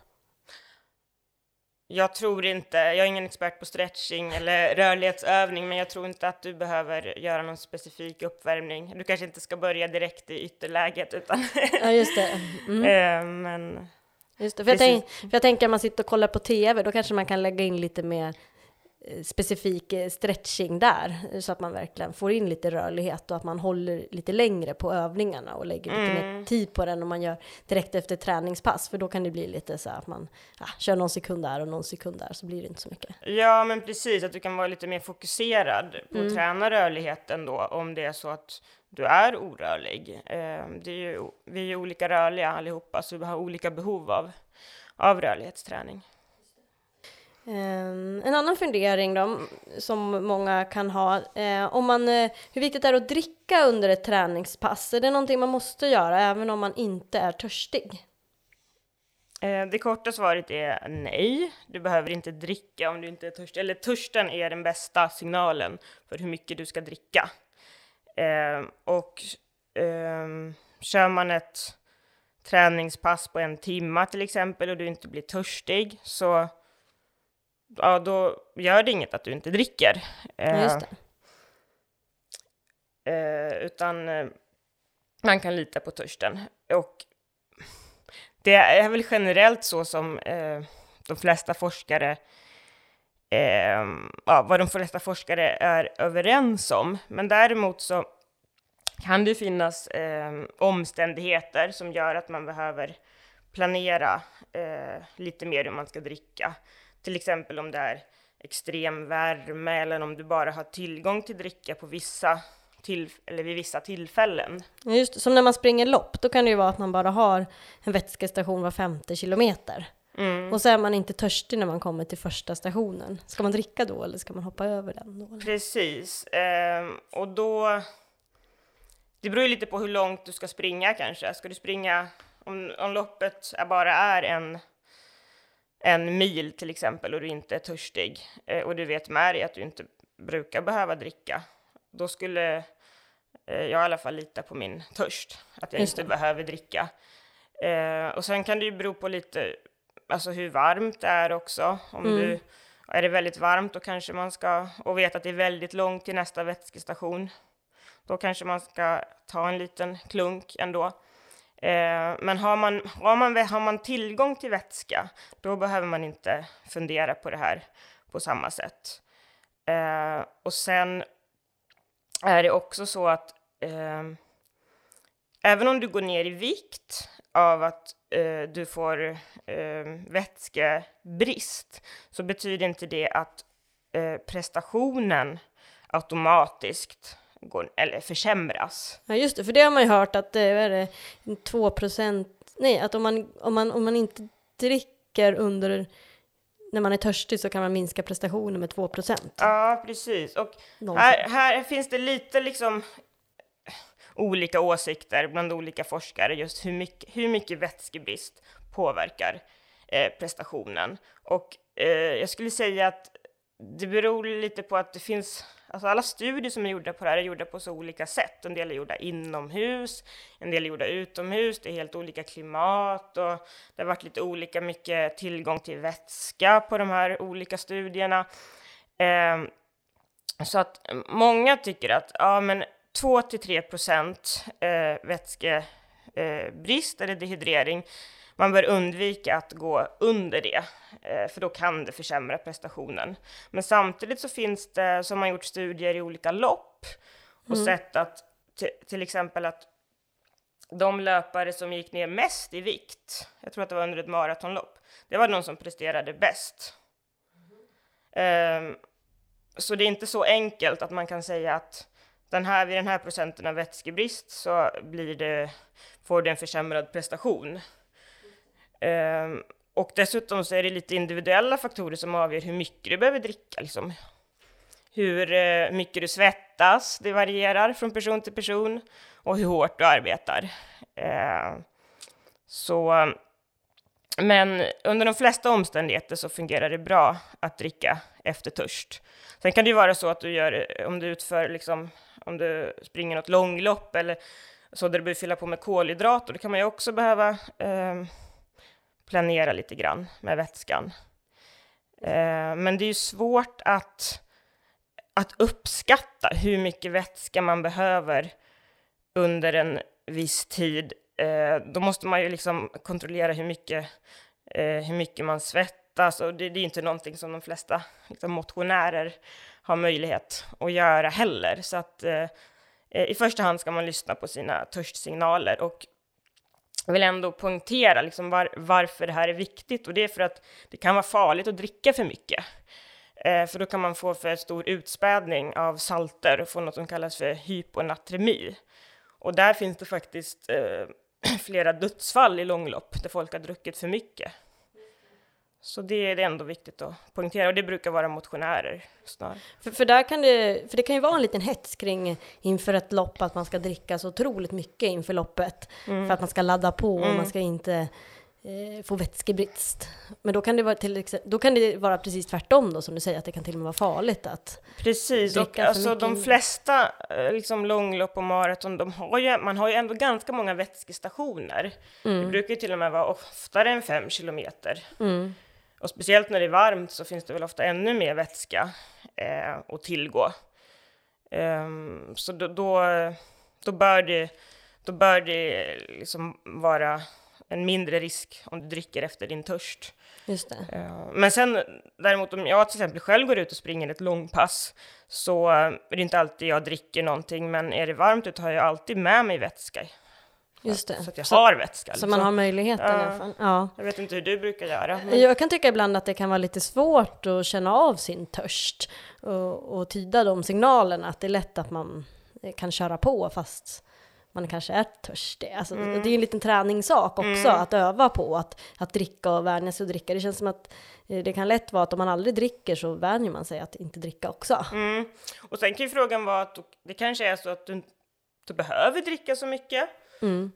Jag tror inte, jag är ingen expert på stretching eller rörlighetsövning, men jag tror inte att du behöver göra någon specifik uppvärmning. Du kanske inte ska börja direkt i ytterläget, utan... Ja, just det. Mm. Eh, men Just det. För, jag tänk, för jag tänker om man sitter och kollar på tv, då kanske man kan lägga in lite mer specifik eh, stretching där, eh, så att man verkligen får in lite rörlighet och att man håller lite längre på övningarna och lägger lite Mm. mer tid på den om man gör direkt efter träningspass, för då kan det bli lite så att man ja, kör någon sekund där och någon sekund där, så blir det inte så mycket. Ja, men precis, att du kan vara lite mer fokuserad på Mm. att träna rörligheten då, om det är så att du är orörlig. Eh, är ju, vi är ju olika rörliga allihopa, så vi har olika behov av, av rörlighetsträning. Ehm, en annan fundering då, som många kan ha, eh, om man, eh, hur viktigt är det att dricka under ett träningspass? Är det någonting man måste göra även om man inte är törstig? Eh, det korta svaret är nej. Du behöver inte dricka om du inte är törstig. Eller törsten är den bästa signalen för hur mycket du ska dricka. Ehm, och ehm, kör man ett träningspass på en timma till exempel och du inte blir törstig så ja, då gör det inget att du inte dricker. Det. Eh, utan eh, man kan lita på törsten. Och det är väl generellt så som eh, de flesta forskare eh, ja, vad de flesta forskare är överens om. Men däremot så kan det finnas eh, omständigheter som gör att man behöver planera eh, lite mer hur man ska dricka. Till exempel om det är extrem värme eller om du bara har tillgång till dricka på vissa till, eller vid vissa tillfällen. Just. Som när man springer lopp, då kan det ju vara att man bara har en vätskestation var femte kilometer. Och så är man inte törstig när man kommer till första stationen. Ska man dricka då eller ska man hoppa över den då? Precis, ehm, och då... Det beror ju lite på hur långt du ska springa kanske. Ska du springa, om, om loppet bara är en, en mil till exempel och du inte är törstig eh, och du vet med dig att du inte brukar behöva dricka, då skulle eh, jag i alla fall lita på min törst, att jag inte behöver dricka. Eh, och sen kan det ju bero på lite, alltså hur varmt det är också. Om du, är det väldigt varmt då kanske man ska, och vet att det är väldigt långt till nästa vätskestation, då kanske man ska ta en liten klunk ändå. Eh, men har man, har, man, har man tillgång till vätska, då behöver man inte fundera på det här på samma sätt. Eh, och sen är det också så att eh, även om du går ner i vikt av att eh, du får eh, vätskebrist så betyder inte det att eh, prestationen automatiskt går, eller försämras. Ja just det, för det har man ju hört att det är det, 2 procent, nej att om man, om, man, om man inte dricker under, när man är törstig så kan man minska prestationen med 2 procent. Ja, precis. Och här, här finns det lite liksom olika åsikter bland olika forskare just hur mycket, hur mycket vätskebrist påverkar eh, prestationen. Och eh, jag skulle säga att det beror lite på att det finns, alltså alla studier som är gjorda på det här är gjorda på så olika sätt. En del är gjorda inomhus, en del är gjorda utomhus, det är helt olika klimat och det har varit lite olika mycket tillgång till vätska på de här olika studierna. Eh, så att många tycker att ja, men 2 till 3 procent eh, vätskebrist eh, eller dehydrering, man bör undvika att gå under det, eh, för då kan det försämra prestationen. Men samtidigt så finns det, som har gjort studier i olika lopp och sett att till exempel att de löpare som gick ner mest i vikt, jag tror att det var under ett maratonlopp, det var de som presterade bäst. Ehm, så det är inte så enkelt att man kan säga att den här, vid den här procenten av vätskebrist så blir det, får du en försämrad prestation. Ehm, och dessutom så är det lite individuella faktorer som avgör hur mycket du behöver dricka. Liksom. Hur eh, mycket du svettas, det varierar från person till person. Och hur hårt du arbetar. Ehm, så, men under de flesta omständigheter så fungerar det bra att dricka efter törst. Sen kan det ju vara så att du gör, eh, om du utför liksom, om du springer något långlopp eller så där du behöver fylla på med kolhydrater, då kan man ju också behöva eh, planera lite grann med vätskan. Eh, men det är ju svårt att, att uppskatta hur mycket vätska man behöver under en viss tid. Eh, då måste man ju liksom kontrollera hur mycket, eh, hur mycket man svettas och det, det är inte någonting som de flesta liksom, motionärer har möjlighet att göra heller. Så att eh, i första hand ska man lyssna på sina törstsignaler och jag vill ändå poängtera liksom var, varför det här är viktigt och det är för att det kan vara farligt att dricka för mycket. Eh, för då kan man få för stor utspädning av salter och få något som kallas för hyponatremi. Och där finns det faktiskt eh, flera dödsfall i långlopp där folk har druckit för mycket. Så det är ändå viktigt att poängtera och det brukar vara motionärer snarare. För, för, där kan det, för det kan ju vara en liten hets kring inför ett lopp att man ska dricka så otroligt mycket inför loppet. För att man ska ladda på och man ska inte eh, få vätskebrist. Men då kan, det vara till då kan det vara precis tvärtom då som du säger, att det kan till och med vara farligt att Precis, och alltså de mycket. flesta eh, liksom långlopp och maraton, de har ju, man har ju ändå ganska många vätskestationer. Mm. Det brukar ju till och med vara oftare än fem kilometer. Och speciellt när det är varmt så finns det väl ofta ännu mer vätska eh, att tillgå. Ehm, så då, då, då bör det, då bör det liksom vara en mindre risk om du dricker efter din törst. Just det. Eh, Men sen däremot om jag till exempel själv går ut och springer ett långpass så är det inte alltid jag dricker någonting, men är det varmt ute har jag alltid med mig vätska. Just det. Så att jag Så- har vätska. Så liksom. man har möjligheten i Ja. alla fall. Ja. Jag vet inte hur du brukar göra. Men... Jag kan tycka ibland att det kan vara lite svårt att känna av sin törst och, och tyda de signalerna, att det är lätt att man kan köra på fast man kanske är törstig. Alltså, Mm. Det är en liten träningssak också, att öva på att, att dricka och vänja sig att dricka. Det känns som att eh, det kan lätt vara att om man aldrig dricker så vänjer man sig att inte dricka också. Mm. Och sen kan ju frågan vara att det kanske är så att du inte behöver dricka så mycket Mm.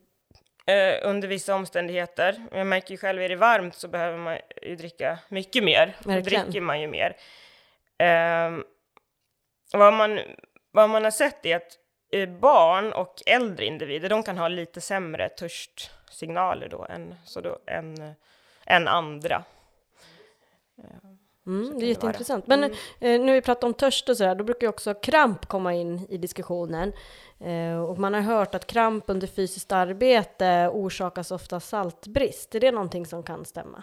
eh, under vissa omständigheter. Jag märker ju själv, är det varmt så behöver man ju dricka mycket mer. Då Verkligen. dricker man ju mer. Ehm, vad, man, vad man har sett är att eh, barn och äldre individer, de kan ha lite sämre törstsignaler då än, så då, än, än andra. Mm, det är jätteintressant. Men eh, nu vi pratar om törst och sådär, då brukar ju också kramp komma in i diskussionen. Eh, och man har hört att kramp under fysiskt arbete orsakas ofta saltbrist. Är det någonting som kan stämma?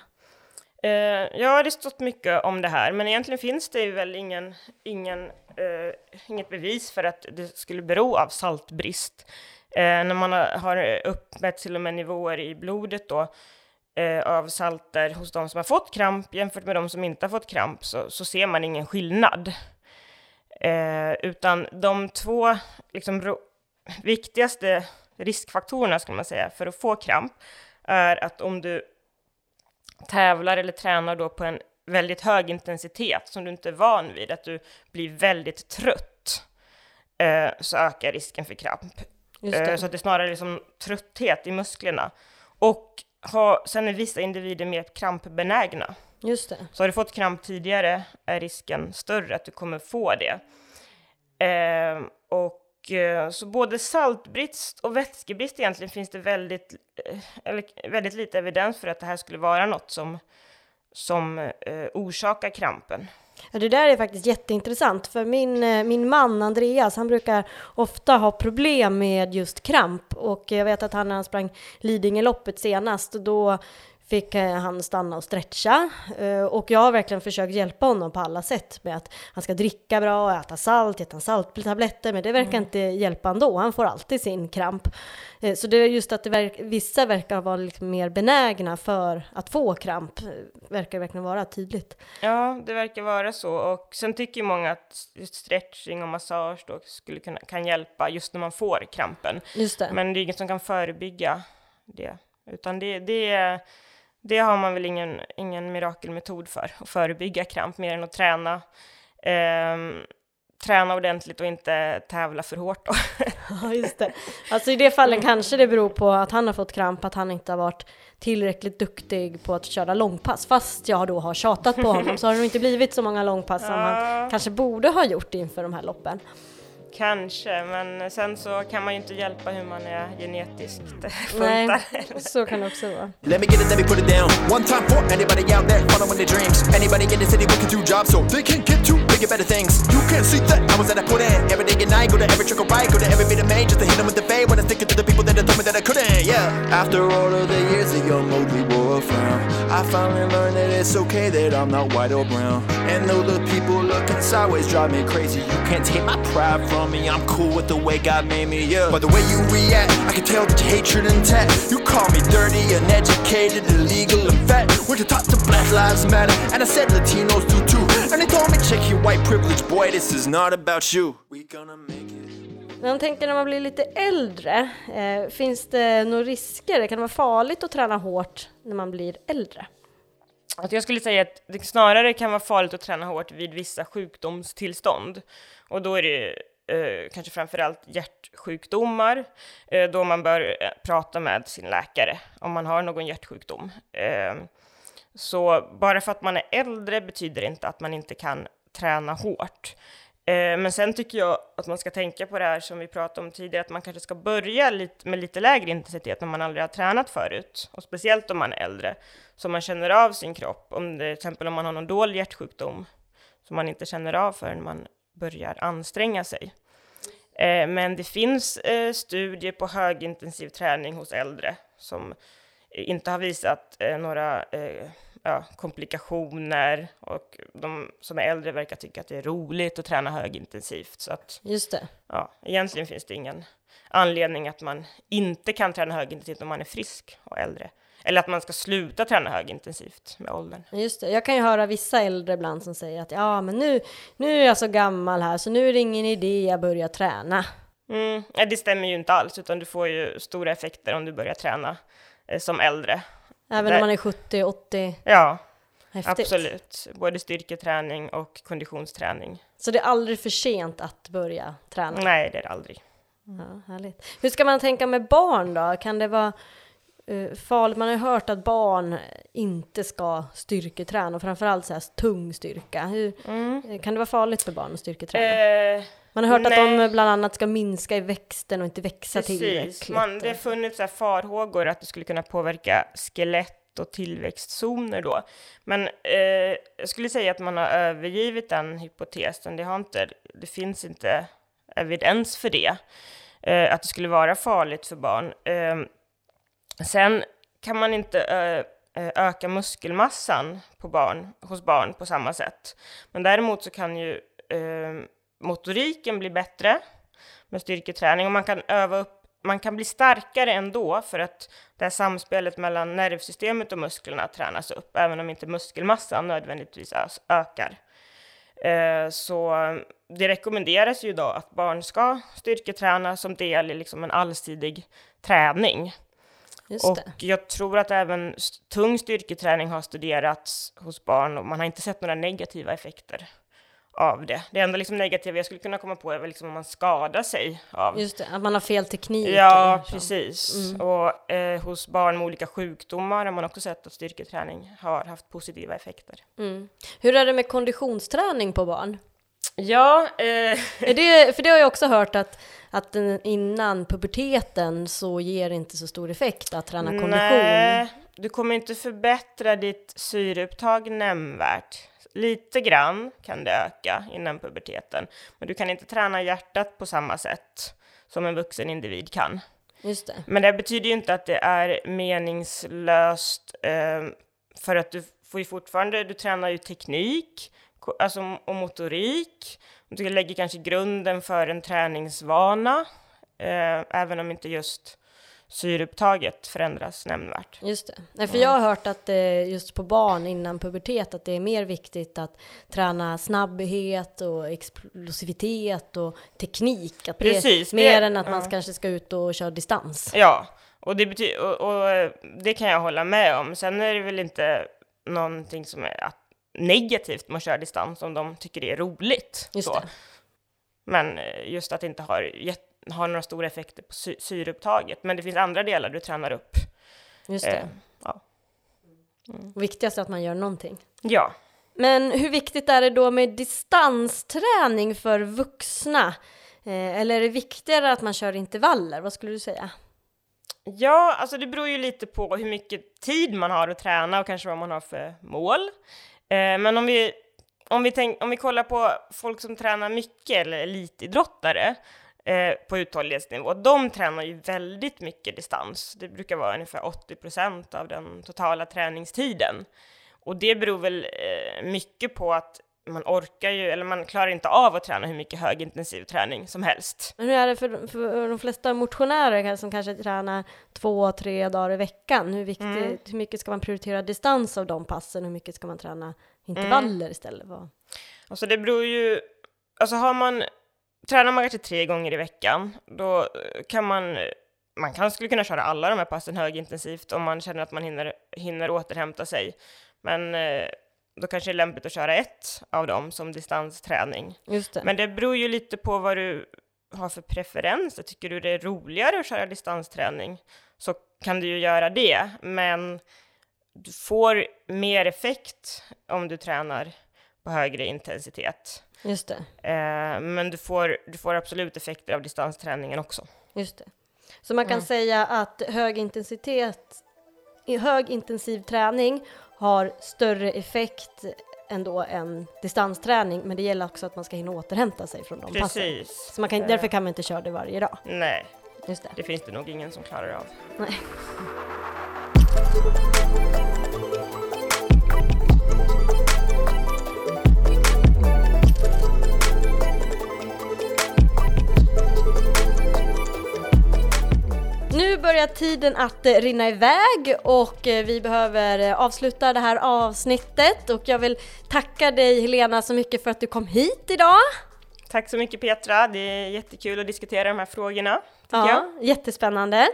Eh, har det stått mycket om det här, men egentligen finns det ju väl ingen, ingen, eh, inget bevis för att det skulle bero av saltbrist. Eh, när man har, har uppmätt till och med nivåer i blodet då, eh, av salter hos de som har fått kramp jämfört med de som inte har fått kramp så, så ser man ingen skillnad. Eh, utan de två liksom, viktigaste riskfaktorerna skulle man säga för att få kramp är att om du tävlar eller tränar då på en väldigt hög intensitet som du inte är van vid, att du blir väldigt trött, eh, så ökar risken för kramp. Eh, så att det är snarare liksom trötthet i musklerna. Och ha, sen är vissa individer mer krampbenägna. Just det. Så har du fått kramp tidigare är risken större att du kommer få det. Eh, och eh, så både saltbrist och vätskebrist egentligen finns det väldigt, eh, eller, väldigt lite evidens för att det här skulle vara något som, som eh, orsakar krampen. Ja, det där är faktiskt jätteintressant, för min, eh, min man Andreas, han brukar ofta ha problem med just kramp. Och jag vet att han när han sprang Lidingöloppet senast, då fick eh, han stanna och stretcha. Eh, Och jag har verkligen försökt hjälpa honom på alla sätt med att han ska dricka bra, äta salt, äta salttabletter, men det verkar inte hjälpa ändå. Han får alltid sin kramp. Eh, Så det är just att verk, vissa verkar vara liksom mer benägna för att få kramp, verkar verkligen vara tydligt. Ja, det verkar vara så. Och sen tycker många att stretching och massage då skulle kunna kan hjälpa just när man får krampen. Just det. Men det är inget som kan förebygga det. Utan det, det, det har man väl ingen, ingen mirakelmetod för, att förebygga kramp, mer än att träna. ehm, träna ordentligt och inte tävla för hårt då. Ja, just det. Alltså i det fallet kanske det beror på att han har fått kramp, att han inte har varit tillräckligt duktig på att köra långpass. Fast jag då har tjatat på honom så har det nog inte blivit så många långpass som han kanske borde ha gjort inför de här loppen. Kanske, men sen så kan man ju inte hjälpa hur man är genetiskt Nej, funtad. så kan det också vara. Let me get it, let me put it down. One time for anybody out there following their dreams. Anybody in the city working two jobs so they can get to bigger, better things. You can't see that hours that I put in every day and night. Go to every trick or right, go to every bit of made just to hit them with the fade. When I stick it to the people that told me that I couldn't. Yeah. After all of the years, a young Mowgli wore a frown. I finally learned that it's okay that I'm not white or brown. And though the people looking sideways drive me crazy, you can't take my pride from me. I'm cool with the way God made me, yeah. But the way you react, I can tell that your hatred intact. You call me dirty, uneducated, illegal, and fat. We're taught to Black Lives Matter, and I said Latinos do too. And they told me check your white privilege, boy, this is not about you. We gonna make it. Men jag tänker när man blir lite äldre, eh, finns det några risker? Kan det vara farligt att träna hårt när man blir äldre? Att jag skulle säga att det snarare kan vara farligt att träna hårt vid vissa sjukdomstillstånd. Och då är det eh, kanske framförallt hjärtsjukdomar, eh, då man bör eh, prata med sin läkare om man har någon hjärtsjukdom. Eh, så bara för att man är äldre betyder inte att man inte kan träna hårt. Eh, men sen tycker jag att man ska tänka på det här som vi pratade om tidigare, att man kanske ska börja lite, med lite lägre intensitet när man aldrig har tränat förut. Och speciellt om man är äldre, så man känner av sin kropp. Om det, till exempel om man har någon dålig hjärtsjukdom, som man inte känner av förrän man börjar anstränga sig. Eh, men det finns eh, studier på högintensiv träning hos äldre som inte har visat några ja, komplikationer och de som är äldre verkar tycka att det är roligt att träna högintensivt. Så att Just det. ja, egentligen finns det ingen anledning att man inte kan träna högintensivt om man är frisk och äldre. Eller att man ska sluta träna högintensivt med åldern. Just det. Jag kan ju höra vissa äldre ibland som säger att ja, men nu, nu är jag så gammal här så nu är det ingen idé att börja träna. Mm, det stämmer ju inte alls, utan du får ju stora effekter om du börjar träna eh, som äldre. Även om man är 70, 80. Ja, Häftigt. absolut. Både styrketräning och konditionsträning. Så det är aldrig för sent att börja träna. Nej, det är det aldrig. Ja, härligt. Hur ska man tänka med barn då? Kan det vara uh, farligt? Man har ju hört att barn inte ska styrketräna och framförallt så här tung styrka. Hur, eh, Kan det vara farligt för barn att styrketräna? Mm. Eh, Man har hört att nej. de bland annat ska minska i växten och inte växa Precis, tillräckligt. man, det har funnits så farhågor att det skulle kunna påverka skelett och tillväxtzoner då. Men eh, jag skulle säga att man har övergivit den hypotesen. Det, har inte, det finns inte evidens för det, eh, att det skulle vara farligt för barn. Eh, sen kan man inte öka muskelmassan på barn, hos barn på samma sätt. Men däremot så kan ju eh, motoriken bli bättre med styrketräning och man kan öva upp man kan bli starkare ändå för att det här samspelet mellan nervsystemet och musklerna tränas upp, även om inte muskelmassan nödvändigtvis ökar. Eh, Så det rekommenderas ju då att barn ska styrketräna som del i liksom en allsidig träning. Och jag tror att även tung styrketräning har studerats hos barn och man har inte sett några negativa effekter av det. Det enda liksom negativa jag skulle kunna komma på är väl liksom om man skadar sig av Just det, att man har fel teknik. Ja, precis. Och eh, hos barn med olika sjukdomar har man också sett att styrketräning har haft positiva effekter. Mm. Hur är det med konditionsträning på barn? Ja, eh, det, för det har jag också hört att, att innan puberteten så ger det inte så stor effekt att träna kondition. nej, du kommer inte förbättra ditt syreupptag nämnvärt. Lite grann kan det öka innan puberteten, men du kan inte träna hjärtat på samma sätt som en vuxen individ kan. Just det. Men det betyder ju inte att det är meningslöst eh, för att du får ju fortfarande, du tränar ju teknik alltså, och motorik. Du lägger kanske grunden för en träningsvana, eh, även om inte just syreupptaget förändras nämnvärt. Just det. Nej, för jag har hört att det just på barn innan pubertet att det är mer viktigt att träna snabbhet och explosivitet och teknik. Att Precis, det mer det- än att man ja. kanske ska ut och köra distans. Ja, och det, bety- och, och eh, det kan jag hålla med om. Sen är det väl inte någonting som är att, negativt med att köra distans om de tycker det är roligt. Just så. det. Men eh, just att det inte har, gett, har några stora effekter på sy- syreupptaget. Men det finns andra delar du tränar upp. Just det. Eh, ja. Viktigast är att man gör någonting. ja. Men hur viktigt är det då med distansträning för vuxna? Eh, eller är det viktigare att man kör intervaller? Vad skulle du säga? Ja, alltså det beror ju lite på hur mycket tid man har att träna och kanske vad man har för mål. Eh, men om vi, om, vi tänk, om vi kollar på folk som tränar mycket, eller elitidrottare, eh, på uthållighetsnivå, de tränar ju väldigt mycket distans. Det brukar vara ungefär 80 procent av den totala träningstiden. Och det beror väl eh, mycket på att man orkar ju, eller man klarar inte av att träna hur mycket högintensiv träning som helst. Men hur är det för, för de flesta motionärer som kanske tränar två, tre dagar i veckan? Hur, viktigt, Mm. hur mycket ska man prioritera distans av de passen? Hur mycket ska man träna intervaller istället? Vad? Alltså det beror ju, alltså har man, tränar man kanske tre gånger i veckan, då eh, kan man, man kan, skulle kunna köra alla de här passen högintensivt om man känner att man hinner, hinner återhämta sig. Men eh, då kanske det är lämpligt att köra ett av dem som distansträning. Det. Men det beror ju lite på vad du har för preferens. Tycker du det är roligare att köra distansträning så kan du ju göra det, men du får mer effekt om du tränar på högre intensitet. Just det. Eh, men du får, du får absolut effekter av distansträningen också. Just det. Så man kan säga att hög intensitet, hög intensiv träning har större effekt ändå än distansträning, men det gäller också att man ska hinna återhämta sig från de passen. Precis. Så man kan, därför kan man inte köra det varje dag. Nej, Just det. det finns det nog ingen som klarar av. Nej. Börjar tiden att eh, rinna iväg och eh, vi behöver eh, avsluta det här avsnittet och jag vill tacka dig Helena så mycket för att du kom hit idag. Tack så mycket Petra, det är jättekul att diskutera de här frågorna. Tycker jag. Ja, jättespännande.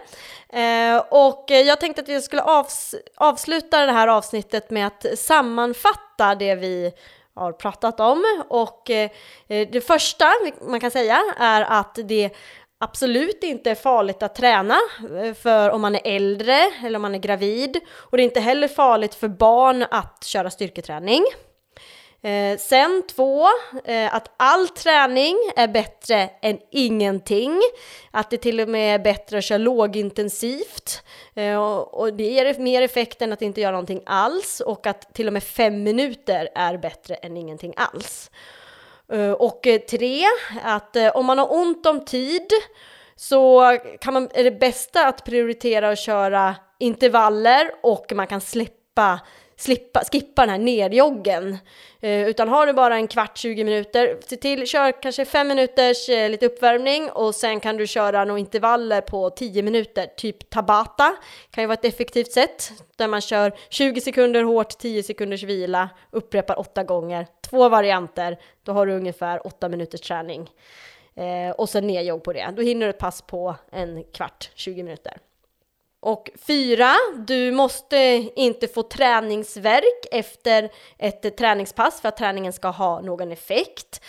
Eh, och jag tänkte att vi skulle avs avsluta det här avsnittet med att sammanfatta det vi har pratat om. Och eh, det första man kan säga är att det absolut inte är farligt att träna eh, för om man är äldre eller om man är gravid. Och det är inte heller farligt för barn att köra styrketräning. Eh, sen två, eh, att all träning är bättre än ingenting. Att det till och med är bättre att köra lågintensivt. Eh, och, och det ger mer effekt än att inte göra någonting alls. Och att till och med fem minuter är bättre än ingenting alls. Eh, och eh, tre, att eh, om man har ont om tid så kan man, är det bästa att prioritera att köra intervaller och man kan släppa slippa, skippa den här nerjoggen. Eh, utan har du bara en kvart, 20 minuter, se till, kör kanske fem minuters eh, lite uppvärmning och sen kan du köra några intervaller på 10 minuter, typ tabata. Kan ju vara ett effektivt sätt där man kör 20 sekunder hårt, 10 sekunders vila, upprepar åtta gånger, två varianter, då har du ungefär åtta minuters träning. Eh, och sen nerjogg på det. Då hinner du ett pass på en kvart, 20 minuter. Och fyra, du måste inte få träningsverk efter ett träningspass för att träningen ska ha någon effekt.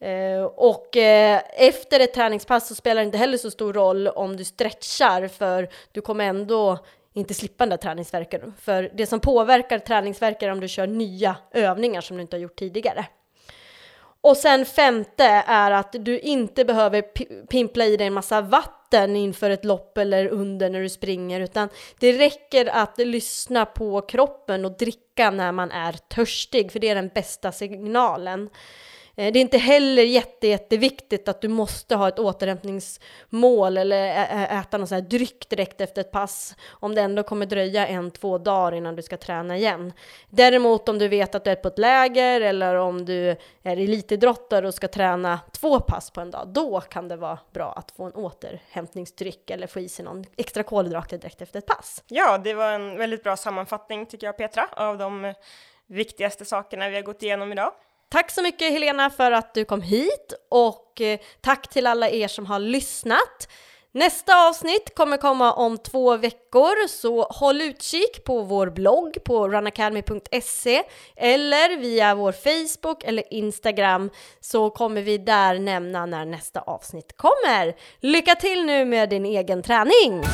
Eh, och eh, efter ett träningspass så spelar det inte heller så stor roll om du stretchar för du kommer ändå inte slippa den där träningsverken. För det som påverkar träningsverken är om du kör nya övningar som du inte har gjort tidigare. Och sen femte är att du inte behöver pimpla i dig en massa vatten inför ett lopp eller under när du springer, utan det räcker att lyssna på kroppen och dricka när man är törstig, för det är den bästa signalen. Eh, det är inte heller jätte, jätteviktigt att du måste ha ett återhämtningsmål eller äta någon sån här dryck direkt efter ett pass om det ändå kommer dröja en, två dagar innan du ska träna igen. Däremot om du vet att du är på ett läger eller om du är elitidrottare och ska träna två pass på en dag, då kan det vara bra att få en återhämtningsdryck eller få i sig någon extra kolhydrater direkt efter ett pass. Ja, det var en väldigt bra sammanfattning tycker jag Petra, av de viktigaste sakerna vi har gått igenom idag. Tack så mycket Helena för att du kom hit och eh, tack till alla er som har lyssnat. Nästa avsnitt kommer komma om två veckor så håll utkik på vår blogg på runacademy.se eller via vår Facebook eller Instagram så kommer vi där nämna när nästa avsnitt kommer. Lycka till nu med din egen träning!